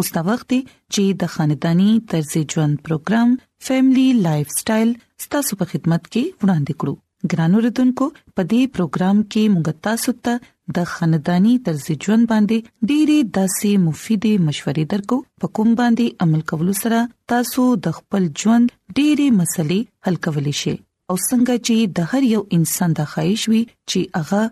اوس دا وخت دی چې د خاندانی طرز ژوند پروګرام فیملی لایف سټایل ستاسو په خدمت کې وړاندې کړو ګرانو رتونکو په دې پروګرام کې موږ تاسو ته د خاندانی طرز ژوند باندې ډېری داسې مفیدې مشورې درکو په کوم باندې عمل کولو سره تاسو د خپل ژوند ډېری مسلې حل کولې شئ او څنګه چې د هر یو انسان د خواهش وي چې هغه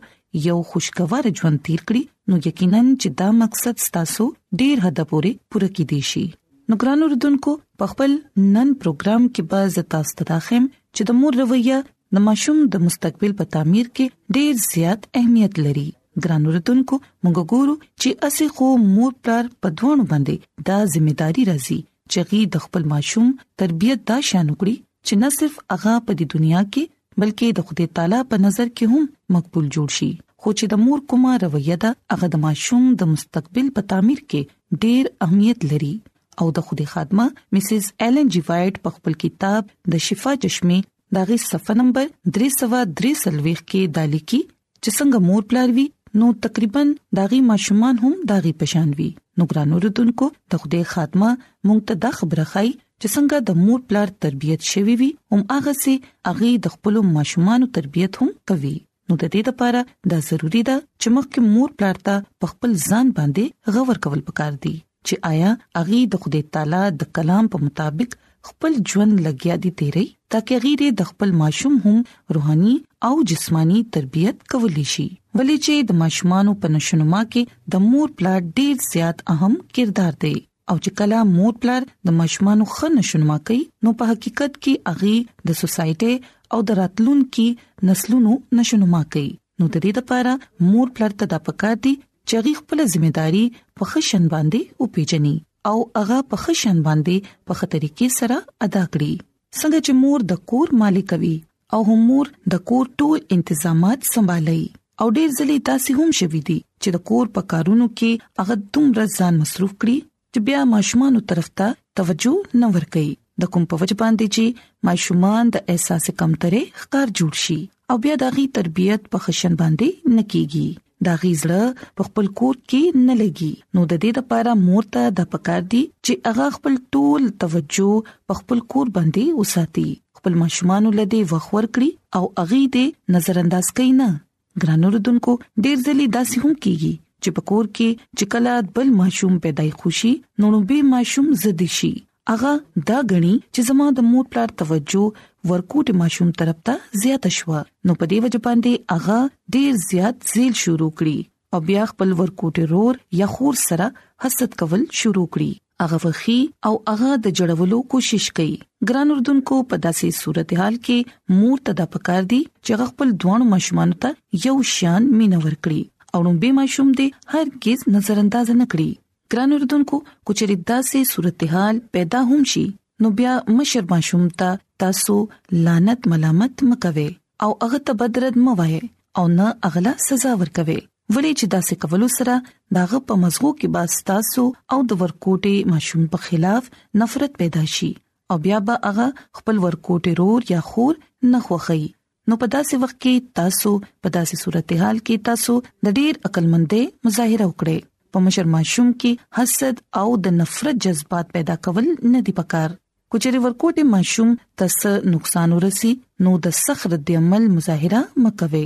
یو خوشګوار ژوند تیر کړي نو یقینا چې دا مقصد ستاسو ډیر حد پورې پوره کې دي شي نو ګران اردوونکو په خپل نن پروګرام کې به زتا ستداخم چې د مور رویه د ماشوم د مستقبل په تعمیر کې ډیر زیات اهمیت لري ګران اوردونکو موږ ګورو چې اسې خو مور پلار په دوه باندې دا ځمېداري راځي چې غي د خپل ماشوم تربيت دا شان وکړي چې نه صرف هغه په دې دنیا کې بلکې د خدای تعالی په نظر کې هم مقبول جوړ شي خو چې د مور کومه رویه ده هغه د ماشوم د مستقبل په تعمیر کې ډېر اهمیت لري او د خدای خادمه مسز ایلن جی وایټ په خپل کتاب د شفا چشمه داغه صفه نمبر 333 کې دالیکي چې څنګه مور پلار وی نو تقریبا داغي ماشومان هم داغي پشان وی نو ګران اوردونکو د خدای خاتمه مونږ ته دا خبره خای چې څنګه د مور پلار تربيت شوی وي هم هغه سي هغه د خپل ماشومان تربيت هم کوي نو د دې لپاره دا ضروری ده چې مخکې مور پلار ته خپل ځان باندې غور کول پکار دي چې آیا هغه د خدای تعالی د کلام په مطابق خپل ژوند لګیا دي تیری ترڅو غیر د خپل ماشوم هم روحاني او جسماني تربيت کولی شي ولې چې د ماشومان په نشونما کې د مور پلار ډیر زیات اهم کردار دی او چې کله مور پلار د ماشومان خو نشونما کوي نو په حقیقت کې اغي د سوسايټي او د راتلونکو نسلونو نشونما کوي نو د دې لپاره مور پلار ته د پکار دي چې هغه خپل ذمہ داری په خشن باندې وپیژني او هغه په خشن باندې په خطرېکی سره ادا کړي څنګه چې مور د کور مالک وي او هم مور د کور ټول انتظامات سمبالي او ډېر ځلې داسې هم شوې دي چې د کور په کارونو کې هغه دومره ځان مصروف کړي چې بیا ماشومان طرف ته توجه نه ورکړي د کوم په وجه باندې چې ماشومان د احساس کمترې ښکار جوړ شي او بیا داغي تربيت په خشن باندې نکېږي دا غیزړه په خپل کور کې نه لګي نو د دې لپاره مور ته د پکار دي چې هغه خپل ټول توجه په خپل کور باندې وساتي خپل ماشومان لدی وخور کړی او اغي دې نظر انداز کینا ګران اوردونکو ډیر ځلې داسې هم کیږي چې په کور کې چې کله بل ماشوم پیدای خوشي نو به ماشوم زده شي اغه دا غني چې زما د مور پلار توجه ورکوټ ماشوم طرف ته زیات شو نو په دې وجه باندې اغه ډیر زیات زیل شروع کړي او بیا خپل ورکوټ رور یا خور سره حسد کول شروع کړي هغه وخی او هغه د جړولو کوشش کوي ګران اردوونکو په داسې صورتحال کې مور ته د پکار دي چې خپل دوه ماشومان ته یو شان مینور کړی او نو به ماشوم دې هرگز نظر انداز نه کړی ګران اردوونکو کچري داسې صورتحال پیدا هم شي نو بیا مشر ماشوم ته تاسو لعنت ملامت مکوي او هغه ته بدرد مو وای او نه اغلا سزا ورکوي ولې چې داسې کولو سره داغه په مزغو کې باس تاسو او د ورکوټي ماشوم په خلاف نفرت پیدا شي او بیا به هغه خپل ورکوټي رور یا خور نه خوخی نو په داسې وخت کې تاسو په داسې صورتحال کې تاسو د ډیر عقلمندۍ مظاهره وکړئ په مشر ماشوم کې حسد او د نفرت جذبات پیدا کول نه دی پکار کچري ورکوټي ماشوم تس نقصان ورسي نو د سخر د عمل مظاهره مکوي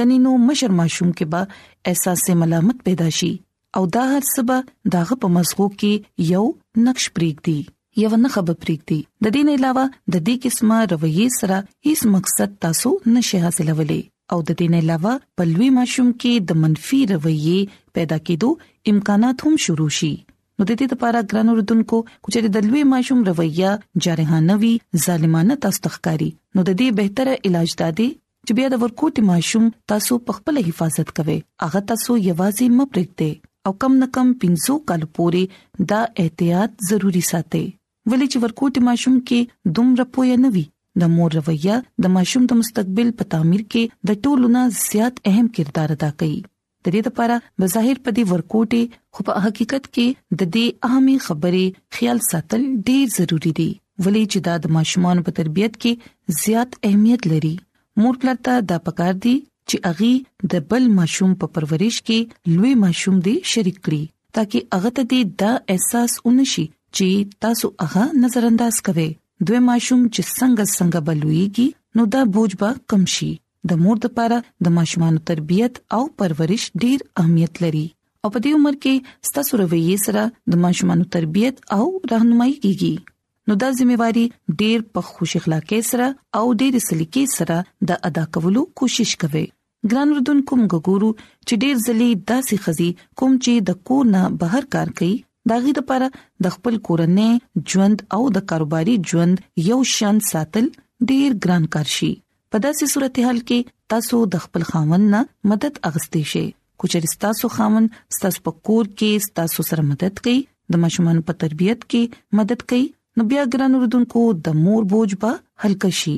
غني نو مشر ماشوم کې به احساس ملامت پیدا شي او دا هر څه به داغه په مزغو کې یو نقش پریږدي یو نه خبر پریږدي د دې نه علاوه د دې قسمه رویه سره هیڅ مقصد تاسو نشي حاصلولای او د دې نه علاوه په لوی ماشوم کې د منفي رویه پیدا کېدو امکانات هم شروع شي نو د دې لپاره ګران اردوونکو چې د لوی ماشوم رویه جارحانه وي ظالمانه تاسو تخکاری نو د دې بهتره علاج دا دی چې بیا د ورکوټي ماشوم تاسو په خپل حفاظت کوي هغه تاسو یوازې مپرګ دی او کم نه کم 15 کال پورې دا احتیاط ضروری ساتي ولې چې ورکوټي ماشوم کې دومره پوهه نه وي د مور رویه د ماشوم د مستقبل په تعمیر کې د ټولو نه زیات اهم کردار ادا کوي د دې لپاره د ظاهر په دې ورکوټي خو په حقیقت کې د دې اهمي خبرې خیال ساتل ډیر ضروری دي ولې چې دا د ماشومان په تربيت کې زیات اهمیت لري مور پلار ته دا پکار دي چې اغي د بل ماشوم په پرورش کې لوی ماشوم دې شریک کړي ترڅو هغه ته دې دا احساس ونشي چې تاسو هغه نظر انداز کوئ دوی ماشوم چې څنګه څنګه بلويږي نو دا بوج به کم شي د مور د پاره د ماشومان تربيت او پرورش ډیر اهمیت لري او په دې عمر کې ستاسو رویه سره د ماشومان تربيت او راهنمایي کیږي نو دا ځمېواري ډیر په خوش اخلاقۍ سره او ډیر سلیقې سره د ادا کولو کوشش کوي ګران وردون کوم ګورو چې ډیر ځلې داسې خزي کوم چې د کور نه بهر کار کوي داغي د پاره د خپل کورنۍ ژوند او د کاروباري ژوند یو شان ساتل ډیر ګران کار شي په داسې صورتحال کې تاسو د خپل خاوند نه مدد اغستې شئ کوچر تاسو خاوند تاسو په کور کې تاسو سره مدد کوي د ماشومان په تربيت کې مدد کوي نو بیا ګران اردوونکو د مور بوج به هلک شي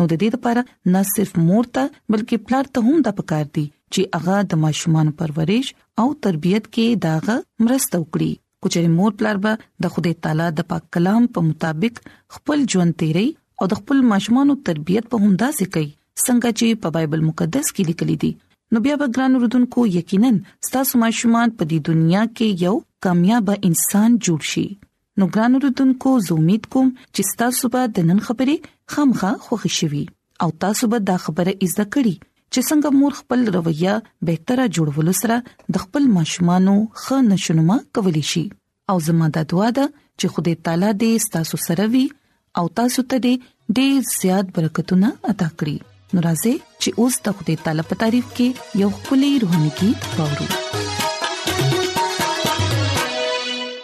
نو د دې لپاره نه صرف مور ته بلکې پلار ته هم د پکار دي چې هغه د ماشومان پرورش او تربيت کې داغه مرسته وکړي کچري مور پلار به د خدای تعالی د پاک کلام په مطابق خپل ژوند تیری او د خپل ماشومانو تربيت په همدا سي کوي څنګه چې په بایبل مقدس کې لیکل دي نو بیا به ګران رودونکو یقینا ستاسو ماشومان په دې دنیا کې یو کامیاب انسان جوړ شي نو ګران رودونکو زه امید کوم چې تاسو به د نن خبرې خامخا خوښی شي او تاسو به دا خبره ایزده کړی چې څنګه مور خپل رویه بهتره جوړول سره د خپل ماشومانو ښه نشونما کولی شي او زموږ د دعا ده چې خدای تعالی دې تاسو سره وي او تاسو ته دې ډېر زیات برکتونه عطا کړي نورازه چې اوس د خدای تعالی په تعریف کې یو خولي روحاني کې باور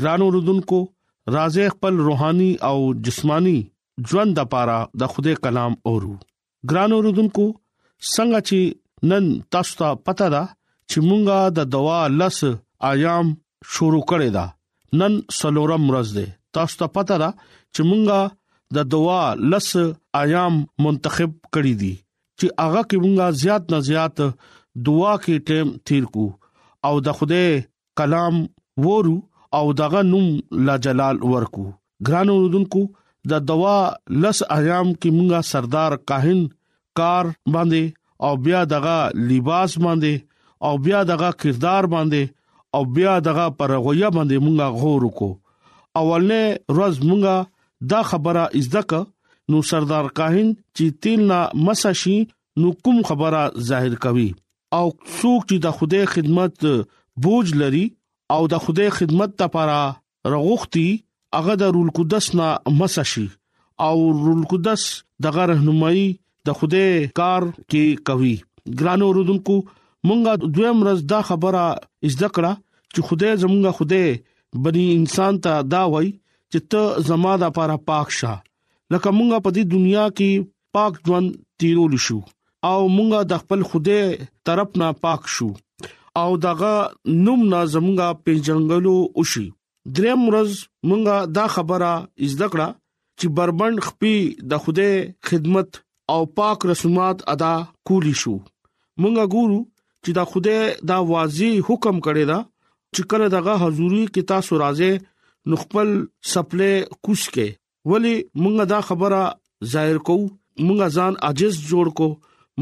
ګران اوردونکو راځي خپل روحاني او جسماني ژوند د پاره د خوده کلام اورو ګران اوردونکو څنګه چې نن تاسو ته پته ده چې مونږه د دوا لس ایام شروع کړی دا نن سلورم ورځ ده تاسو ته پته ده چې مونږه د دوا لس ایام منتخب کړی دي چې هغه کې مونږه زیات نه زیات دعا کې ټیم تیر کو او د خوده کلام وورو او دغه نوم لا جلال ورکو ګران اوردونکو د دوا لس ایام کې مونږه سردار کاهن کار باندې او بیا دغه لباس باندې او بیا دغه کردار باندې او بیا دغه پر غویا باندې مونږه غور کو اولنې روز مونږه دا خبره ازدک نو سردار کاهن چې تیل نه مسشي نو کوم خبره ظاهر کوي او څوک چې د خدای خدمت بوج لري او د خدای خدمت لپاره رغوختي هغه د رول قدس نه مسه شي او رول قدس دغه رهنمایي د خدای کار کې کوي ګرانو رودونکو مونږه دویم ورځ دا خبره از دکړه چې خدای زمونږه خدای بني انسان ته دا وای چې ته زما د لپاره پاک شه لکه مونږه په دې دنیا کې پاک ژوند تیرول شو او مونږه د خپل خوده طرف نه پاک شو او دغه نوم نه زمونږه پیژنګلو وشي دریم ورځ مونږه دا خبره زده کړه چې بربند خپي د خوده خدمت او پاک رسومات ادا کولی شو مونږه ګورو چې دا خوده دا واضح حکم کړی دا چې کله دغه حضوري کې تاسو راځي نو خپل سپلې کوس کې ولی مونږه دا خبره ظاهر کو مونږه ځان عاجز جوړ کو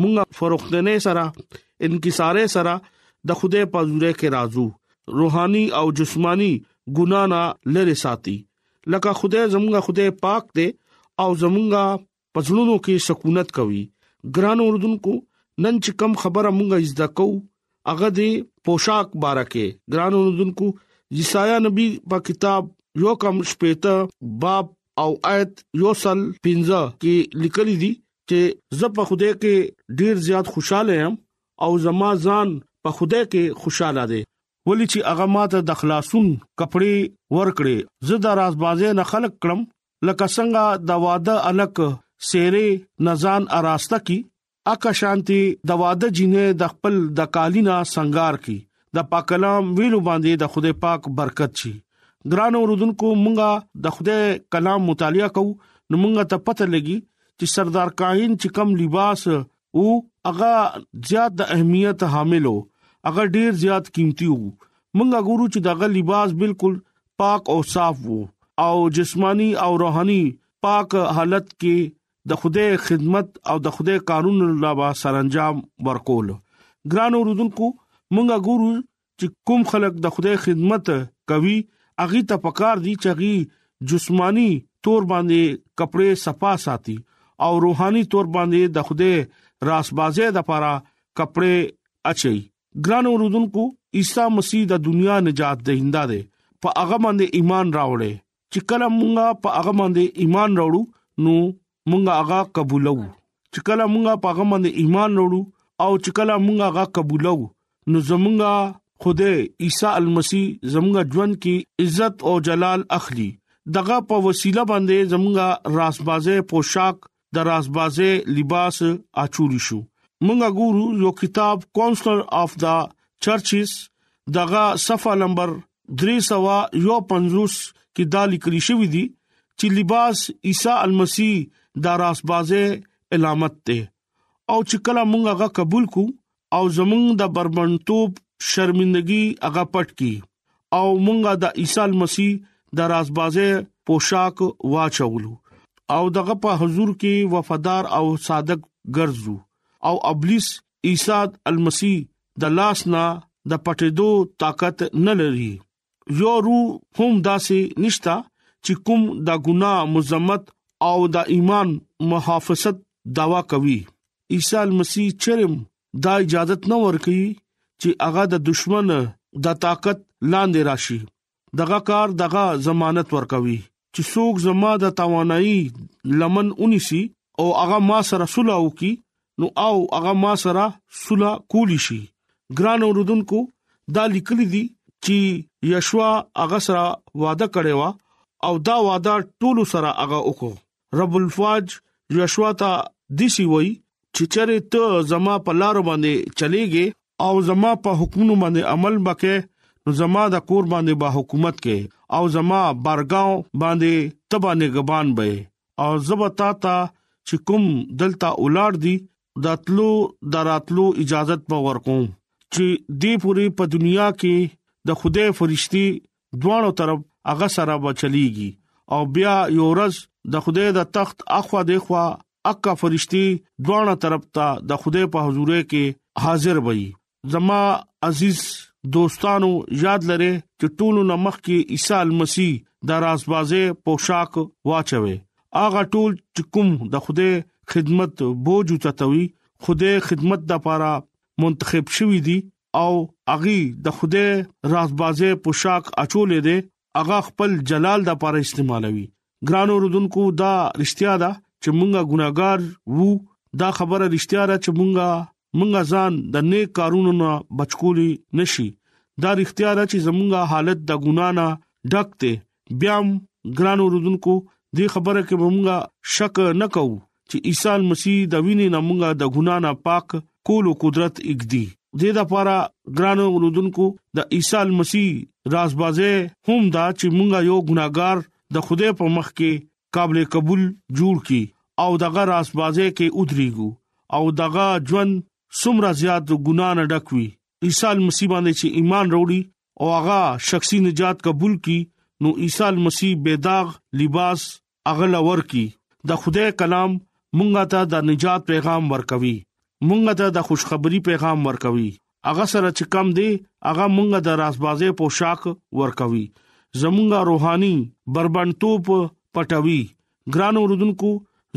مونږه فروختنه سره انکساره سره د خوده په زوره کې راځو روحاني او جسماني ګنا نه لری ساتي لکه خوده زمونږه خوده پاک دی او زمونږه پزړونو کې سکونت کوي ګران اوردونکو نن چې کم خبره مونږه زده کو هغه د پوشاک بارکه ګران اوردونکو یسایا نبی په کتاب یو کم شپېته باب او آیت یو سل 15 کې لیکل دي چې زه په خوده کې ډیر زیات خوشاله یم او زما ځان په خوده کې خوشاله دی ولی چې هغه ماته د خلاصون کپڑے ورکړي زه د رازبازه نه خلق کړم لکه څنګه د واده الک سيري نزان اراسته کی اکه شانتي د واده جینې د خپل د کالینا سنگار کی د پاک کلام ویلو باندې د خدای پاک برکت شي ګران اوردونکو مونږه د خدای کلام مطالعه کوو نو مونږه ته پته لګي چې سردار کاهن چې کم لباس او هغه زیات د اهمیت حاملو هغه ډیر زیات قیمتي وو مونږه ګورو چې دغه لباس بالکل پاک او صاف وو او جسمانی او روحاني پاک حالت کې د خوده خدمت او د خوده قانون لا با سرانجام ورکول ګران اوردونکو مونږه ګورو چې کوم خلک د خوده خدمت کوي اغي ته پکار دي چې اغي جسمانی تور باندې کپڑے صفا ساتي او روحاني تور باندې د خوده راسبازه د لپاره کپڑے اچي ګران اوردونکو عیسی مسیح د دنیا نجات دهنده دی په هغه باندې ایمان راوړې چې کله مونږه په هغه باندې ایمان راوړو نو مونږه هغه قبولو چې کله مونږه په هغه باندې ایمان راوړو او چې کله مونږه هغه قبولو نو زمونږه خدای عیسی المسی زمونږه ژوند کې عزت او جلال اخلي دغه په وسیله باندې زمونږه راسبازه پوشاک د رازبازه لباس اچول شو مونږه ګورو یو کتاب کونسلر اف دا چرچز دغه صفه نمبر 351 کې دا لیکل شوی دی چې لباس عیسی المسی د راسبازه علامت ته او چې کله مونږه قبول کو او زمونږ د بربنټوب شرمندګي هغه پټ کی او مونږه د عیسی مسیح د رازبازه پوشاک واچولو او دغه په حضور کې وفادار او صادق ګرځو او ابلیس عیسی المسیح د لاس نه د پټېدو طاقت نه لري یو روح هم داسې نشتا چې کوم دا ګناه مزمت او دا ایمان محافظت داوا کوي عیسی مسیح چرم دا اجازه نه ورکي چې هغه د دشمن د طاقت لاندې راشي دغه کار دغه ضمانت ورکوي چې څوک زما د توانایي لمن اونیسي او هغه ما سره صلح وکي نو او هغه ما سره سوله کولی شي ګران اوردونکو دا لیکل دي چې یشوا هغه سره وعده کړی و او دا وعده ټول سره هغه وکړو رب الفاج یشوا ته دیسی وای چې چرې ته زما په لار باندې چلےږي او زما په حکمونو باندې عمل وکې نو زما د کور باندې با حکومت کې او زما بارګاو باندې تبا نگبان به او زبا تا ته چې کوم دلته اولاد دي داتلو دراتلو اجازه په ورکوم چې دې پوری په دنیا کې د خوده فرشتي دوانو طرف هغه سره بچلېږي او بیا یو ورځ د خوده د تخت اخوا دی خوا اکا فرشتي دوانو طرف ته د خوده په حضور کې حاضر وي زما عزیز دوستانو یاد لره چې ټولو نمخ کې عیسی مسیح د رازبازه پوشاک واچوي اغه ټول چې کوم د خوده خدمت بوج چتوي خوده خدمت د پاره منتخب شوی دی او اغي د خوده رازبازه پوشاک اچولې دي اغه خپل جلال د پاره استعمالوي ګرانو رودونکو دا رښتیا ده چې مونږه ګناګار وو دا خبره رښتیا ده چې مونږه مونږه ځان د نیک کارونو نه بچکولی نشي دا رښتیا ده چې زمونږه حالت د ګنا نه ډک دی بیا ګرانو رودونکو دې خبره کې مونږه شک نه کوو چې عیسی مسیح د وینې نامونګه د ګنا نه پاک کولو قدرت اګدي د دې لپاره ګران اوردونکو د عیسی مسیح رازبازه هم دا چې مونږه یو ګناګار د خوده په مخ کې قابل قبول جوړ کی او دغه رازبازه کې ودریګو او دغه ژوند سمرا زیات ګنا نه ډکوي عیسی مسیح باندې چې ایمان وروړي او هغه شخصي نجات قبول کی نو عیسی مسیح بے داغ لباس هغه لور کی د خدای کلام مونږه ته د نجات پیغام ورکوي مونږه ته د خوشخبری پیغام ورکوي هغه سره چې کم دی هغه مونږه د راسبازه پوشاک ورکوي زمونږه روحاني بربنټوپ پټوي ګران اوردونکو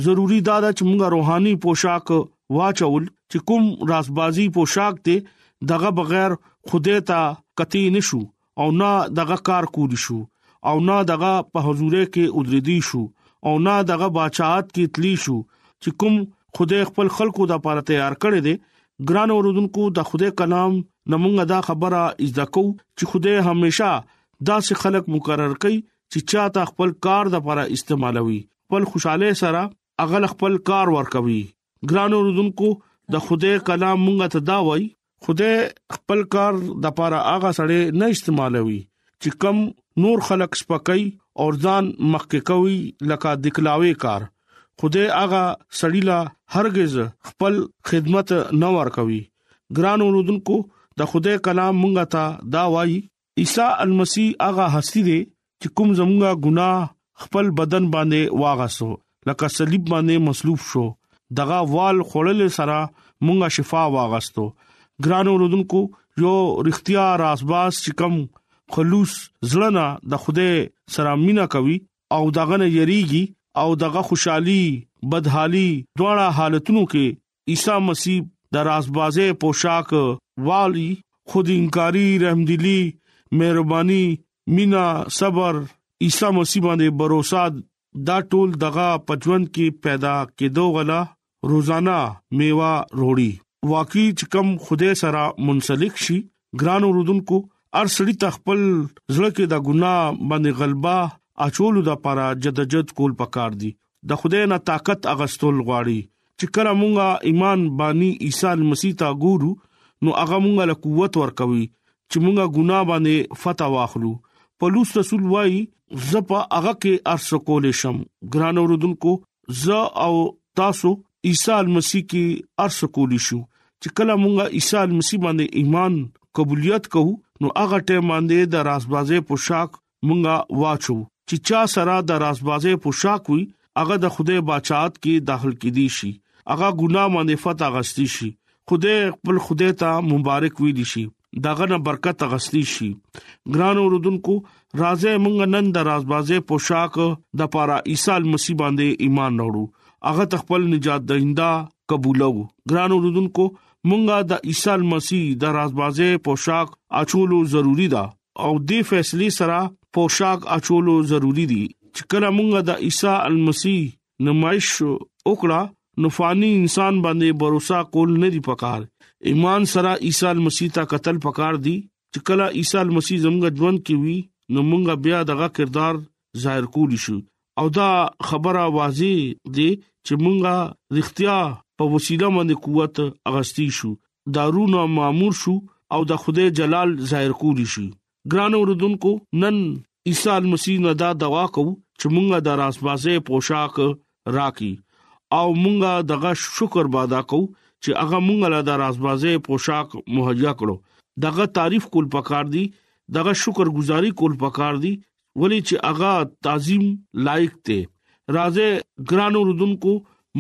ضروری دا ده چې مونږه روحاني پوشاک واچول چې کوم راسبازي پوشاک ته دغه بغیر خوده ته کتی نشو او نه دغه کار کولی شو او نه دغه په حضور کې ودریدي شو او نه دغه بچات کې تلی شو چې کوم خدای خپل خلکو د لپاره تیار کړی دی ګران اوردونکو د خدای کلام نمونږه دا خبره اجازه کو چې خدای همیشا داسې خلک مقرر کړي چې چاته خپل کار د لپاره استعمالوي خپل خوشاله سره اغل خپل کار ورکوي ګران اوردونکو د خوده کلام مونږ ته دا وای خوده خپل کار د پاره اغا سړې نه استعمالوي چې کم نور خلق سپکای او ځان مخکې کوي لکه دکلاوي کار خوده اغا سړی لا هرگز خپل خدمت نه ور کوي ګران اوردونکو د خوده کلام مونږ ته دا وای عیسی المسی هغه هستی دی چې کوم زمونږه ګناه خپل بدن باندې واغسو لکه صلیب باندې مصلوب شو دغه وال خړل سره مونږه شفا واغستو ګران اوردونکو یو رښتیا راسباس چې کوم خلوص زړه د خوده سره مینا کوي او دغه نه یریږي او دغه خوشحالي بدحالي دواړه حالتونو کې عیسی مسیح د رازبازه پوشاک والی خود انکاری رحمدلی مهرباني مینا صبر عیسی مسیح باندې باور دا ټول دغه پجوند کې پیدا کېدو غلا روزانا میوه روړي واقعي چې کم خوده سره منسلک شي ګران اوردونکو ار سړی تخپل زړه کې دا ګناه باندې غلبا اچولو د لپاره جدجد کول پکار دي د خدای نه طاقت اغستول غواړي چې کله مونږه ایمان باندې عیسی مسیح ته ګورو نو هغه مونږه له قوت ورکوي چې مونږه ګناه باندې فتح واخلو پولس رسول وای زه په هغه کې ارس کول شم ګران اوردونکو زه او تاسو عیسی مسیح کې ارس کول شو چې کله مونږه عیسی مسیح باندې ایمان قبولیت کوو نو هغه ټیم باندې د رازبازه پوشاک مونږه واچو چې چا سره د رازبازه پوشاک وي هغه د خدای بچات کې داخل کیدی شي هغه ګناه باندې فتح غستی شي خدای خپل خدای ته مبارک وي دي شي داغه نه برکت غستی شي ګران اوردونکو راځه مونږ نن د رازبازه پوشاک د پاره عیسی مسیح باندې ایمان راوړو هغه تخپل نجات دهنده قبولو ګران اوردونکو مونږه د عیسی مسیح د رازبازه پوشاک اچولو ضروری ده او دې فیصله سره پوشاک اچولو ضروری دي چې کله موږ د عیسی المسیح نمایش وکړه نو فانی انسان باندې باور کول نه دی پکار ایمان سره عیسی المسیح ته قتل پکار دی چې کله عیسی المسیح زموږ ژوند کې وي نو موږ بیا دغه کردار ظاهر کول شو او دا خبره واضح دی چې موږ رښتیا په وسیله باندې قوت اغستی شو دارونه مامور شو او د خدای جلال ظاهر کولی شي ګران اوردونکو نن عیسی مسیح نه دا دوا کوو چې مونږه د راسبازه پوشاک راکې او مونږه دغه شکر بادا کوو چې هغه مونږه له د راسبازه پوشاک مهیا کړو دغه تعریف کول پکار دي دغه شکر گزاري کول پکار دي ولی چې هغه تعظیم لایق دی راځه ګران اوردونکو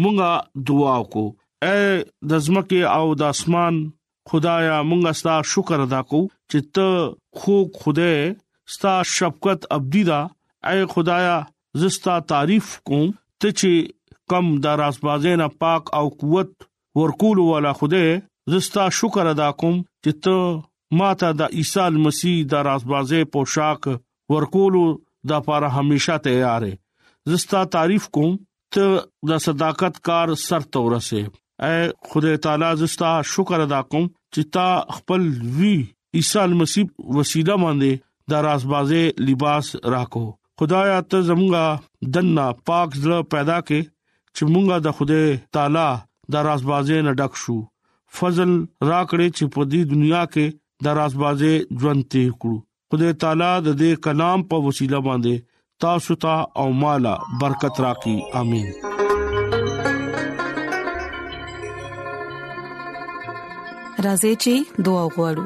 مونږه دعا کو اے د زمکه او د اسمان خدایا مونږه ستا شکر ادا کو چې ته خو خوده ستا شفقت ابدی دا اے خدایا زستا تعریف کوم ته چې کم د رازبازې نه پاک او قوت ورکول والا خدای زستا شکر ادا کوم چې ته ماته د عیسی مسیح د رازبازه پوشاک ورکول د لپاره همیشه تیار یې زستا تعریف کوم ته د صداقت کار سر تورسه اے خدای تعالی زستا شکر ادا کوم چې تا خپل وی عیسی مسیح وسیله باندې د رازبازه لباس راکو خدایا ته زمونږه دنه پاک زړه پیدا کې چې مونږه د خوده تعالی د رازبازې نه ډک شو فضل راکړې چې په دې دنیا کې د رازبازې ژوند ته کړو خدای تعالی د دې کلام په وسیله باندې تاسو ته او مالا برکت راکړي امين راځي چې دعا وغوړو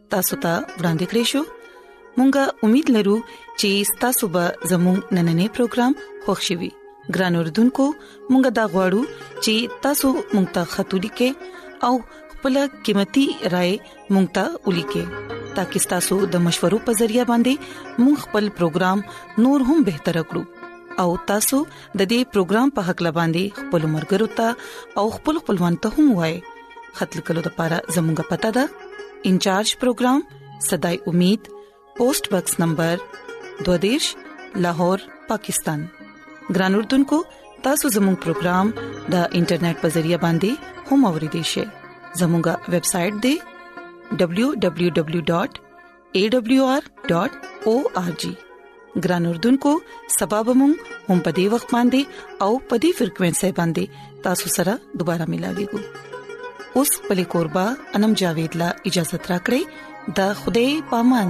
تاسو ته ورانده کړی شو مونږه امید لرو چې تاسو به زموږ نننې پروګرام خوښیوي ګران اوردونکو مونږه دا غواړو چې تاسو مونږ ته خاطري کې او خپل قیمتي رائے مونږ ته ولي کې ترڅو تاسو د مشورو په ذریعہ باندې مونږ خپل پروګرام نور هم بهتر کړو او تاسو د دې پروګرام په حق لباندي خپل مرګرو ته او خپل خپلوان ته هم وایي خپل کلو د پاره زموږه پته ده انچارج پروگرام صداي امید پوسټ باکس نمبر 22 لاهور پاکستان ګران اردوونکو تاسو زموږ پروگرام د انټرنیټ په ذریعہ باندې هم اوريدي شئ زموږه ویب سټ د www.awr.org awr.org ګران اردوونکو سبب مون هم په دې وخت باندې او په دې فریکوينسي باندې تاسو سره دوپاره ملاوي کو اوس په لیکوربا انم جاوید لا اجازه ترا کړی د خوده پامن